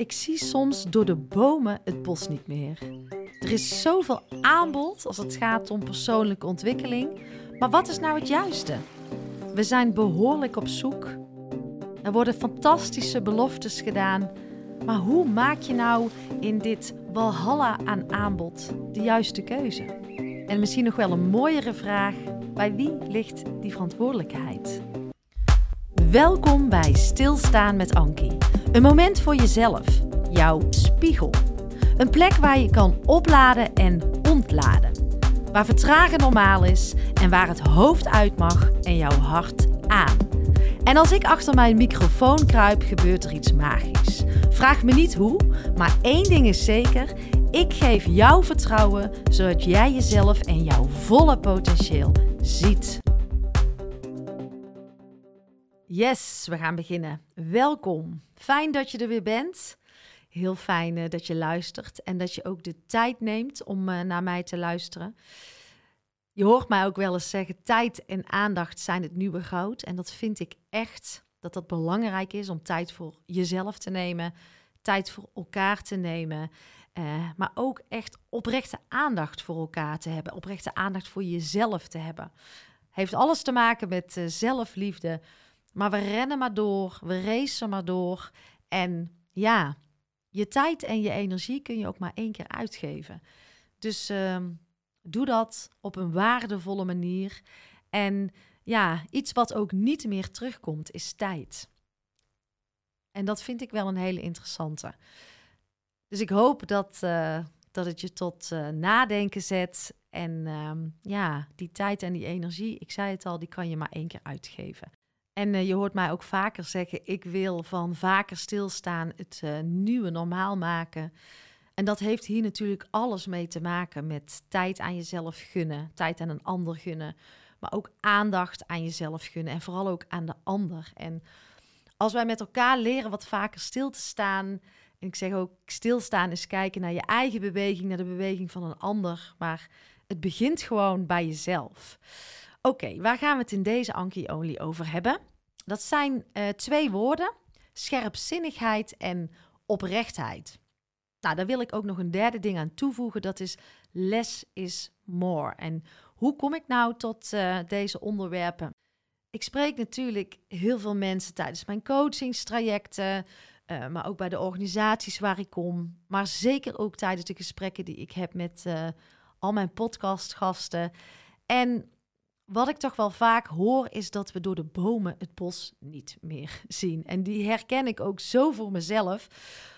Ik zie soms door de bomen het bos niet meer. Er is zoveel aanbod als het gaat om persoonlijke ontwikkeling. Maar wat is nou het juiste? We zijn behoorlijk op zoek. Er worden fantastische beloftes gedaan. Maar hoe maak je nou in dit walhalla aan aanbod de juiste keuze? En misschien nog wel een mooiere vraag: bij wie ligt die verantwoordelijkheid? Welkom bij Stilstaan met Ankie. Een moment voor jezelf, jouw spiegel. Een plek waar je kan opladen en ontladen. Waar vertragen normaal is en waar het hoofd uit mag en jouw hart aan. En als ik achter mijn microfoon kruip, gebeurt er iets magisch. Vraag me niet hoe, maar één ding is zeker: ik geef jou vertrouwen zodat jij jezelf en jouw volle potentieel ziet. Yes, we gaan beginnen. Welkom. Fijn dat je er weer bent. Heel fijn eh, dat je luistert en dat je ook de tijd neemt om uh, naar mij te luisteren. Je hoort mij ook wel eens zeggen: tijd en aandacht zijn het nieuwe goud. En dat vind ik echt dat dat belangrijk is om tijd voor jezelf te nemen, tijd voor elkaar te nemen. Uh, maar ook echt oprechte aandacht voor elkaar te hebben, oprechte aandacht voor jezelf te hebben. Heeft alles te maken met zelfliefde. Maar we rennen maar door, we racen maar door. En ja, je tijd en je energie kun je ook maar één keer uitgeven. Dus uh, doe dat op een waardevolle manier. En ja, iets wat ook niet meer terugkomt, is tijd. En dat vind ik wel een hele interessante. Dus ik hoop dat, uh, dat het je tot uh, nadenken zet. En uh, ja, die tijd en die energie, ik zei het al, die kan je maar één keer uitgeven. En uh, je hoort mij ook vaker zeggen: ik wil van vaker stilstaan het uh, nieuwe normaal maken. En dat heeft hier natuurlijk alles mee te maken met tijd aan jezelf gunnen, tijd aan een ander gunnen, maar ook aandacht aan jezelf gunnen en vooral ook aan de ander. En als wij met elkaar leren wat vaker stil te staan, en ik zeg ook stilstaan is kijken naar je eigen beweging, naar de beweging van een ander, maar het begint gewoon bij jezelf. Oké, waar gaan we het in deze Anki Only over hebben? Dat zijn uh, twee woorden: scherpzinnigheid en oprechtheid. Nou, daar wil ik ook nog een derde ding aan toevoegen: dat is less is more. En hoe kom ik nou tot uh, deze onderwerpen? Ik spreek natuurlijk heel veel mensen tijdens mijn coachingstrajecten, uh, maar ook bij de organisaties waar ik kom, maar zeker ook tijdens de gesprekken die ik heb met al mijn podcastgasten. En wat ik toch wel vaak hoor, is dat we door de bomen het bos niet meer zien. En die herken ik ook zo voor mezelf.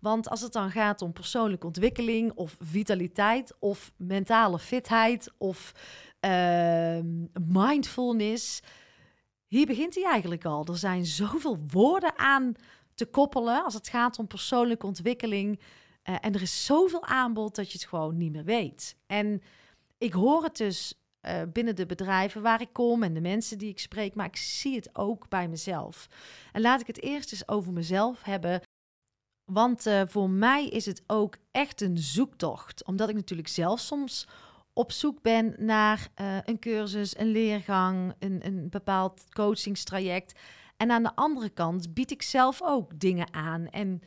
Want als het dan gaat om persoonlijke ontwikkeling of vitaliteit of mentale fitheid of uh, mindfulness, hier begint hij eigenlijk al. Er zijn zoveel woorden aan te koppelen als het gaat om persoonlijke ontwikkeling. Uh, en er is zoveel aanbod dat je het gewoon niet meer weet. En ik hoor het dus uh, binnen de bedrijven waar ik kom en de mensen die ik spreek, maar ik zie het ook bij mezelf. En laat ik het eerst eens over mezelf hebben. Want uh, voor mij is het ook echt een zoektocht. Omdat ik natuurlijk zelf soms op zoek ben naar uh, een cursus, een leergang, een, een bepaald coachingstraject. En aan de andere kant bied ik zelf ook dingen aan. En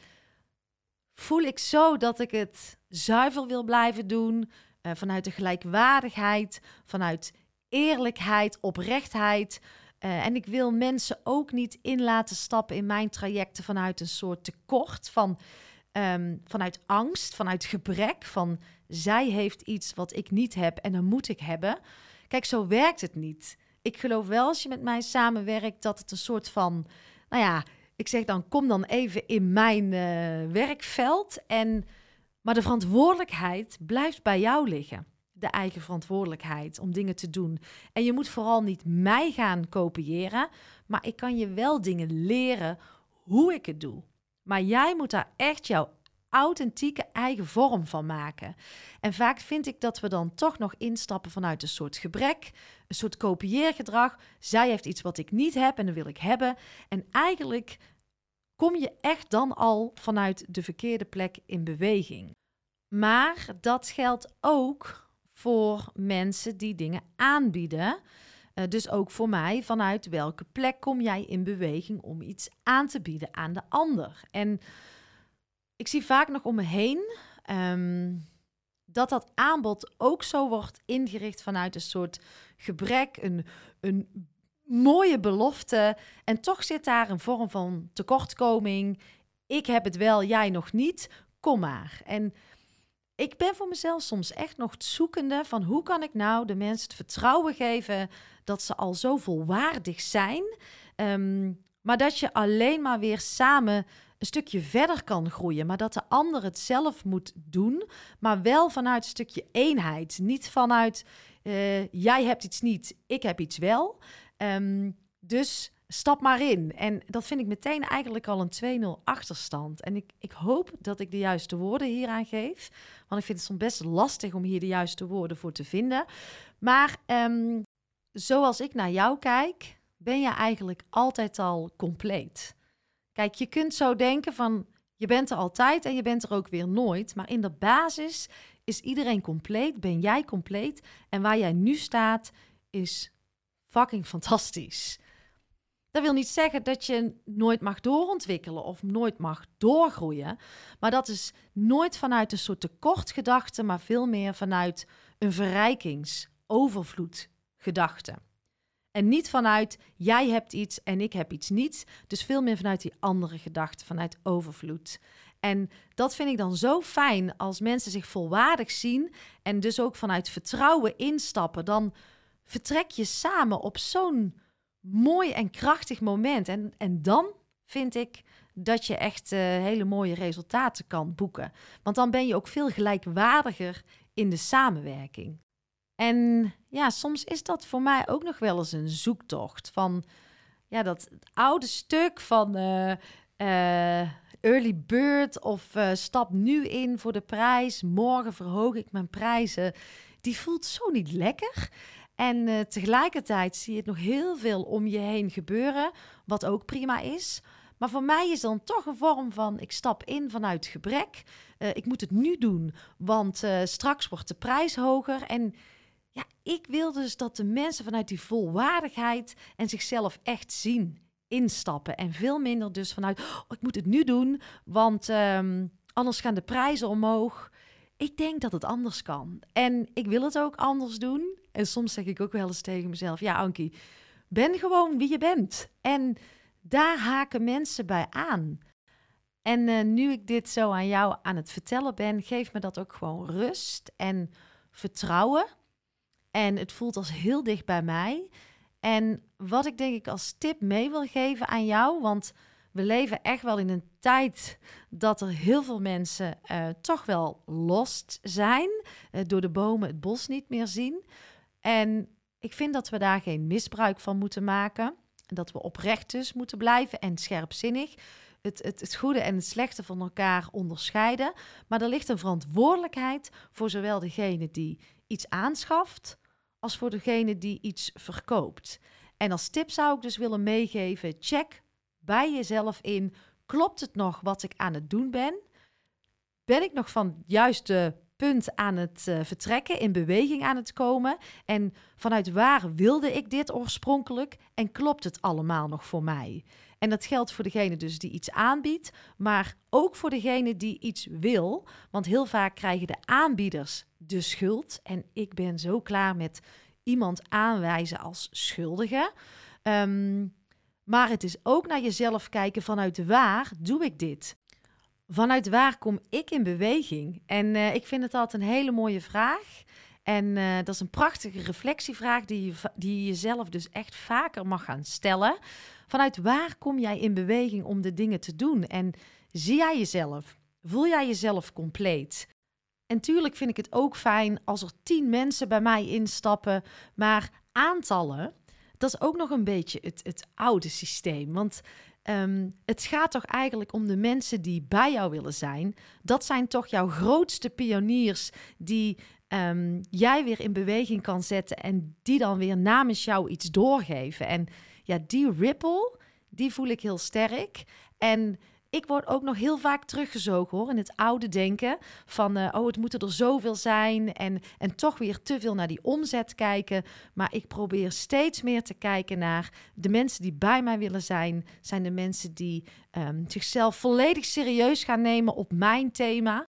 voel ik zo dat ik het zuiver wil blijven doen, uh, vanuit de gelijkwaardigheid, vanuit eerlijkheid, oprechtheid. Uh, en ik wil mensen ook niet in laten stappen in mijn trajecten vanuit een soort tekort, van, um, vanuit angst, vanuit gebrek, van zij heeft iets wat ik niet heb en dan moet ik hebben. Kijk, zo werkt het niet. Ik geloof wel als je met mij samenwerkt dat het een soort van, nou ja, ik zeg dan kom dan even in mijn uh, werkveld en maar de verantwoordelijkheid blijft bij jou liggen. De eigen verantwoordelijkheid om dingen te doen. En je moet vooral niet mij gaan kopiëren, maar ik kan je wel dingen leren hoe ik het doe. Maar jij moet daar echt jouw authentieke eigen vorm van maken. En vaak vind ik dat we dan toch nog instappen vanuit een soort gebrek, een soort kopieergedrag. Zij heeft iets wat ik niet heb en dat wil ik hebben. En eigenlijk kom je echt dan al vanuit de verkeerde plek in beweging. Maar dat geldt ook voor mensen die dingen aanbieden. Uh, dus ook voor mij, vanuit welke plek kom jij in beweging om iets aan te bieden aan de ander? En ik zie vaak nog om me heen ehm, dat dat aanbod ook zo wordt ingericht vanuit een soort gebrek, een, een mooie belofte. En toch zit daar een vorm van tekortkoming. Ik heb het wel, jij nog niet. Kom maar. En ik ben voor mezelf soms echt nog zoekende van hoe kan ik nou de mensen het vertrouwen geven dat ze al zo volwaardig zijn. Ehm, maar dat je alleen maar weer samen een stukje verder kan groeien. Maar dat de ander het zelf moet doen. Maar wel vanuit een stukje eenheid. Niet vanuit uh, jij hebt iets niet, ik heb iets wel. Um, dus stap maar in. En dat vind ik meteen eigenlijk al een 2-0 achterstand. En ik, ik hoop dat ik de juiste woorden hieraan geef. Want ik vind het soms best lastig om hier de juiste woorden voor te vinden. Maar um, zoals ik naar jou kijk, ben je eigenlijk altijd al compleet. Kijk, je kunt zo denken van je bent er altijd en je bent er ook weer nooit. Maar in de basis is iedereen compleet, ben jij compleet. En waar jij nu staat is fucking fantastisch. Dat wil niet zeggen dat je nooit mag doorontwikkelen of nooit mag doorgroeien. Maar dat is nooit vanuit een soort tekortgedachte, maar veel meer vanuit een verrijkings-overvloedgedachte. En niet vanuit jij hebt iets en ik heb iets niet. Dus veel meer vanuit die andere gedachte, vanuit overvloed. En dat vind ik dan zo fijn als mensen zich volwaardig zien en dus ook vanuit vertrouwen instappen. Dan vertrek je samen op zo'n mooi en krachtig moment. En, en dan vind ik dat je echt uh, hele mooie resultaten kan boeken. Want dan ben je ook veel gelijkwaardiger in de samenwerking. En ja, soms is dat voor mij ook nog wel eens een zoektocht van ja, dat oude stuk van uh, uh, early bird of stap nu in voor de prijs, morgen verhoog ik mijn prijzen. Die voelt zo niet lekker. En uh, tegelijkertijd zie je het nog heel veel om je heen gebeuren, wat ook prima is. Maar voor mij is dan toch een vorm van: ik stap in vanuit gebrek. Uh, ik moet het nu doen, want uh, straks wordt de prijs hoger. En ja, ik wil dus dat de mensen vanuit die volwaardigheid en zichzelf echt zien instappen. En veel minder dus vanuit: oh, ik moet het nu doen, want um, anders gaan de prijzen omhoog. Ik denk dat het anders kan. En ik wil het ook anders doen. En soms zeg ik ook wel eens tegen mezelf: Ja, Ankie, ben gewoon wie je bent. En daar haken mensen bij aan. En uh, nu ik dit zo aan jou aan het vertellen ben, geeft me dat ook gewoon rust en vertrouwen. En het voelt als heel dicht bij mij. En wat ik denk ik als tip mee wil geven aan jou, want we leven echt wel in een tijd dat er heel veel mensen uh, toch wel lost zijn, uh, door de bomen het bos niet meer zien. En ik vind dat we daar geen misbruik van moeten maken. Dat we oprecht dus moeten blijven en scherpzinnig. Het, het, het goede en het slechte van elkaar onderscheiden. Maar er ligt een verantwoordelijkheid voor zowel degene die iets aanschaft, als voor degene die iets verkoopt. En als tip zou ik dus willen meegeven: check bij jezelf in. Klopt het nog wat ik aan het doen ben? Ben ik nog van juiste punt aan het uh, vertrekken, in beweging aan het komen? En vanuit waar wilde ik dit oorspronkelijk? En klopt het allemaal nog voor mij? En dat geldt voor degene dus die iets aanbiedt, maar ook voor degene die iets wil. Want heel vaak krijgen de aanbieders de schuld. En ik ben zo klaar met iemand aanwijzen als schuldige. Um, maar het is ook naar jezelf kijken vanuit waar doe ik dit? Vanuit waar kom ik in beweging? En uh, ik vind het altijd een hele mooie vraag. En uh, dat is een prachtige reflectievraag die je, die je jezelf dus echt vaker mag gaan stellen. Vanuit waar kom jij in beweging om de dingen te doen? En zie jij jezelf? Voel jij jezelf compleet? En tuurlijk vind ik het ook fijn als er tien mensen bij mij instappen, maar aantallen dat is ook nog een beetje het, het oude systeem. Want um, het gaat toch eigenlijk om de mensen die bij jou willen zijn. Dat zijn toch jouw grootste pioniers die um, jij weer in beweging kan zetten en die dan weer namens jou iets doorgeven. En ja, die ripple, die voel ik heel sterk. En ik word ook nog heel vaak teruggezogen hoor in het oude denken van uh, oh het moeten er zoveel zijn en, en toch weer te veel naar die omzet kijken. Maar ik probeer steeds meer te kijken naar de mensen die bij mij willen zijn, zijn de mensen die um, zichzelf volledig serieus gaan nemen op mijn thema.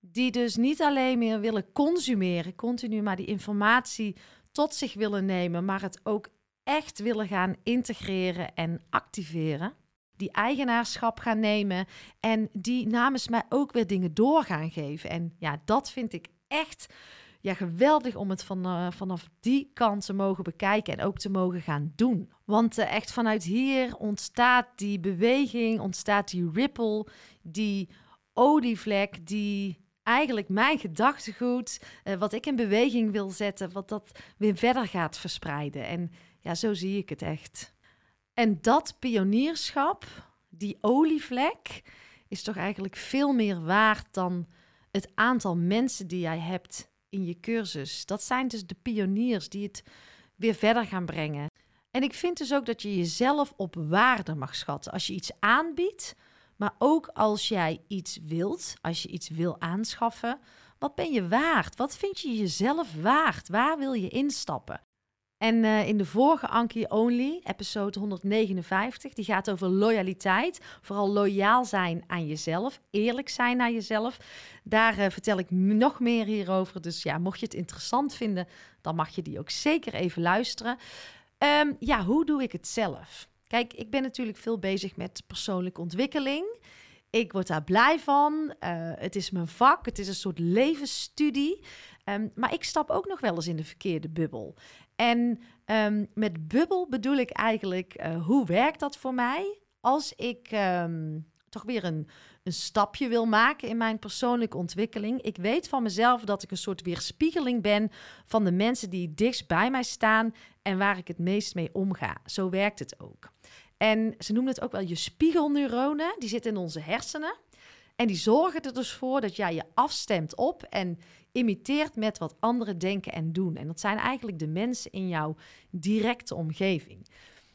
Die dus niet alleen meer willen consumeren, continu maar die informatie tot zich willen nemen, maar het ook echt willen gaan integreren en activeren die eigenaarschap gaan nemen en die namens mij ook weer dingen door gaan geven. En ja, dat vind ik echt ja, geweldig om het van, uh, vanaf die kant te mogen bekijken en ook te mogen gaan doen. Want uh, echt vanuit hier ontstaat die beweging, ontstaat die ripple, die olievlek, die eigenlijk mijn gedachtegoed, uh, wat ik in beweging wil zetten, wat dat weer verder gaat verspreiden. En ja, zo zie ik het echt. En dat pionierschap, die olievlek, is toch eigenlijk veel meer waard dan het aantal mensen die jij hebt in je cursus. Dat zijn dus de pioniers die het weer verder gaan brengen. En ik vind dus ook dat je jezelf op waarde mag schatten. Als je iets aanbiedt, maar ook als jij iets wilt, als je iets wil aanschaffen, wat ben je waard? Wat vind je jezelf waard? Waar wil je instappen? En uh, in de vorige Anki Only, episode 159, die gaat over loyaliteit. Vooral loyaal zijn aan jezelf, eerlijk zijn naar jezelf. Daar uh, vertel ik nog meer hierover. Dus ja, mocht je het interessant vinden, dan mag je die ook zeker even luisteren. Um, ja, hoe doe ik het zelf? Kijk, ik ben natuurlijk veel bezig met persoonlijke ontwikkeling. Ik word daar blij van. Uh, het is mijn vak. Het is een soort levensstudie. Um, maar ik stap ook nog wel eens in de verkeerde bubbel. En um, met bubbel bedoel ik eigenlijk, uh, hoe werkt dat voor mij? Als ik um, toch weer een, een stapje wil maken in mijn persoonlijke ontwikkeling. Ik weet van mezelf dat ik een soort weerspiegeling ben van de mensen die dichtst bij mij staan en waar ik het meest mee omga. Zo werkt het ook. En ze noemen het ook wel je spiegelneuronen. Die zitten in onze hersenen. En die zorgen er dus voor dat jij je afstemt op en imiteert met wat anderen denken en doen. En dat zijn eigenlijk de mensen in jouw directe omgeving.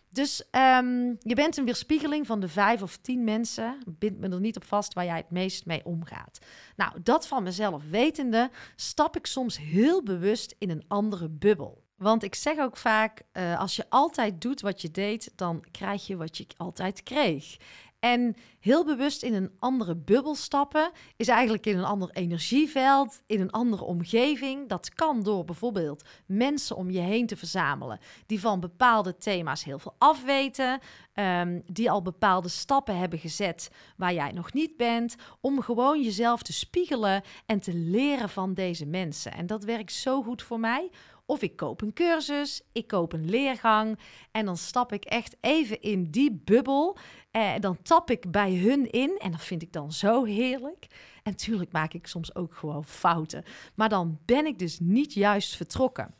Dus um, je bent een weerspiegeling van de vijf of tien mensen. Bind me er niet op vast waar jij het meest mee omgaat. Nou, dat van mezelf wetende, stap ik soms heel bewust in een andere bubbel. Want ik zeg ook vaak: uh, als je altijd doet wat je deed, dan krijg je wat je altijd kreeg. En heel bewust in een andere bubbel stappen is eigenlijk in een ander energieveld, in een andere omgeving. Dat kan door bijvoorbeeld mensen om je heen te verzamelen die van bepaalde thema's heel veel afweten, um, die al bepaalde stappen hebben gezet waar jij nog niet bent, om gewoon jezelf te spiegelen en te leren van deze mensen. En dat werkt zo goed voor mij of ik koop een cursus, ik koop een leergang en dan stap ik echt even in die bubbel. En dan tap ik bij hun in en dat vind ik dan zo heerlijk. En natuurlijk maak ik soms ook gewoon fouten. Maar dan ben ik dus niet juist vertrokken.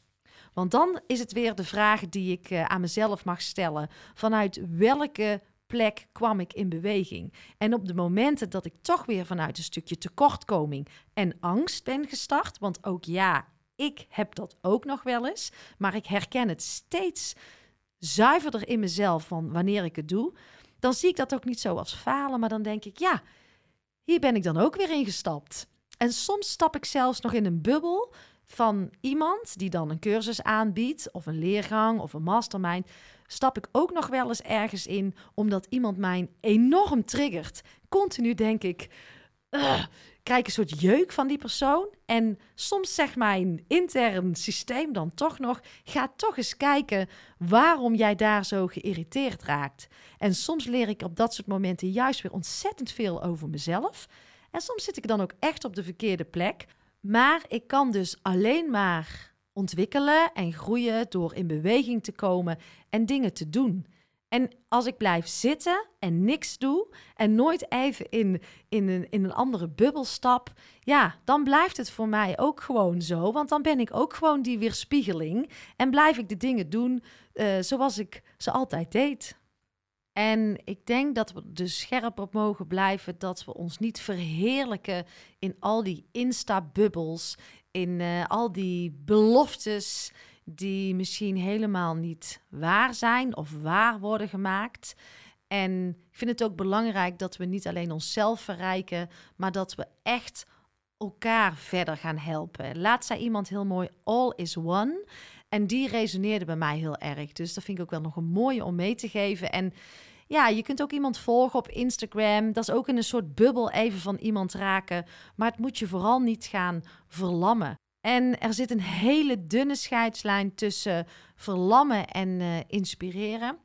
Want dan is het weer de vraag die ik uh, aan mezelf mag stellen. Vanuit welke plek kwam ik in beweging? En op de momenten dat ik toch weer vanuit een stukje tekortkoming en angst ben gestart, want ook ja, ik heb dat ook nog wel eens, maar ik herken het steeds zuiverder in mezelf van wanneer ik het doe. Dan zie ik dat ook niet zo als falen, maar dan denk ik, ja, hier ben ik dan ook weer ingestapt. En soms stap ik zelfs nog in een bubbel van iemand die dan een cursus aanbiedt, of een leergang of een mastermind. Stap ik ook nog wel eens ergens in, omdat iemand mij enorm triggert. Continu denk ik, krijg een soort jeuk van die persoon. En soms zegt mijn intern systeem dan toch nog: ga toch eens kijken waarom jij daar zo geïrriteerd raakt. En soms leer ik op dat soort momenten juist weer ontzettend veel over mezelf. En soms zit ik dan ook echt op de verkeerde plek. Maar ik kan dus alleen maar ontwikkelen en groeien door in beweging te komen en dingen te doen. En als ik blijf zitten en niks doe en nooit even in, in, een, in een andere bubbel stap, ja, dan blijft het voor mij ook gewoon zo. Want dan ben ik ook gewoon die weerspiegeling en blijf ik de dingen doen uh, zoals ik ze altijd deed. En ik denk dat we dus scherp op mogen blijven dat we ons niet verheerlijken in al die Insta-bubbels, in uh, al die beloftes die misschien helemaal niet waar zijn of waar worden gemaakt. En ik vind het ook belangrijk dat we niet alleen onszelf verrijken, maar dat we echt elkaar verder gaan helpen. Laat zei iemand heel mooi: All is one. En die resoneerde bij mij heel erg. Dus dat vind ik ook wel nog een mooie om mee te geven. En ja, je kunt ook iemand volgen op Instagram. Dat is ook in een soort bubbel even van iemand raken. Maar het moet je vooral niet gaan verlammen. En er zit een hele dunne scheidslijn tussen verlammen en uh, inspireren.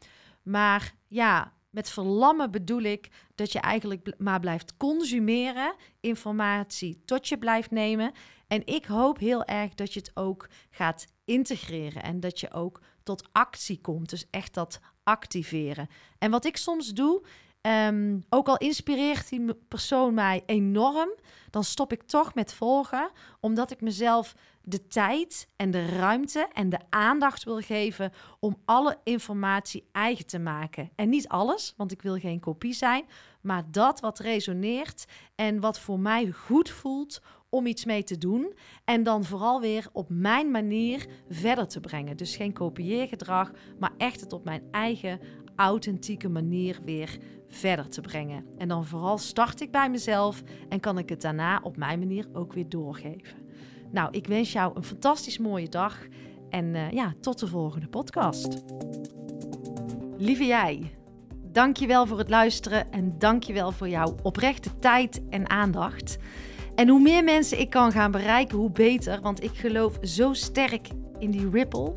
Maar ja, met verlammen bedoel ik dat je eigenlijk maar blijft consumeren, informatie tot je blijft nemen. En ik hoop heel erg dat je het ook gaat integreren en dat je ook tot actie komt. Dus echt dat activeren. En wat ik soms doe, um, ook al inspireert die persoon mij enorm, dan stop ik toch met volgen, omdat ik mezelf de tijd en de ruimte en de aandacht wil geven om alle informatie eigen te maken. En niet alles, want ik wil geen kopie zijn, maar dat wat resoneert en wat voor mij goed voelt om iets mee te doen. En dan vooral weer op mijn manier verder te brengen. Dus geen kopieergedrag, maar echt het op mijn eigen authentieke manier weer verder te brengen. En dan vooral start ik bij mezelf en kan ik het daarna op mijn manier ook weer doorgeven. Nou, ik wens jou een fantastisch mooie dag en uh, ja, tot de volgende podcast. Lieve jij, dankjewel voor het luisteren en dankjewel voor jouw oprechte tijd en aandacht. En hoe meer mensen ik kan gaan bereiken, hoe beter, want ik geloof zo sterk in die ripple.